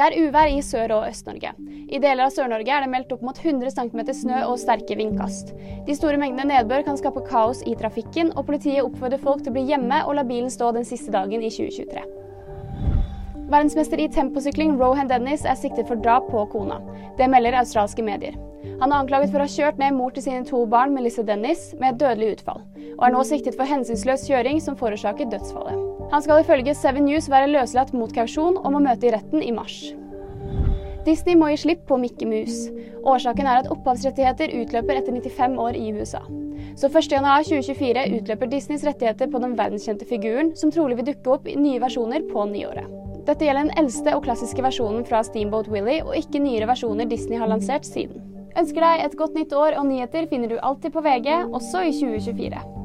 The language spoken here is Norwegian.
Det er uvær i Sør- og Øst-Norge. I deler av Sør-Norge er det meldt opp mot 100 cm snø og sterke vindkast. De store mengdene nedbør kan skape kaos i trafikken, og politiet oppfordrer folk til å bli hjemme og la bilen stå den siste dagen i 2023. Verdensmester i temposykling Rohan Dennis er siktet for drap på kona. Det melder australske medier. Han er anklaget for å ha kjørt ned mor til sine to barn, Melissa Dennis, med et dødelig utfall, og er nå siktet for hensynsløs kjøring som forårsaket dødsfallet. Han skal ifølge Seven News være løslatt mot kausjon og må møte i retten i mars. Disney må gi slipp på Mickey Mouse. Årsaken er at opphavsrettigheter utløper etter 95 år i USA. Så 1.1.2024 utløper Disneys rettigheter på den verdenskjente figuren, som trolig vil dukke opp i nye versjoner på nyåret. Dette gjelder den eldste og klassiske versjonen fra Steamboat Willie, og ikke nyere versjoner Disney har lansert siden. Ønsker deg et godt nytt år, og nyheter finner du alltid på VG, også i 2024.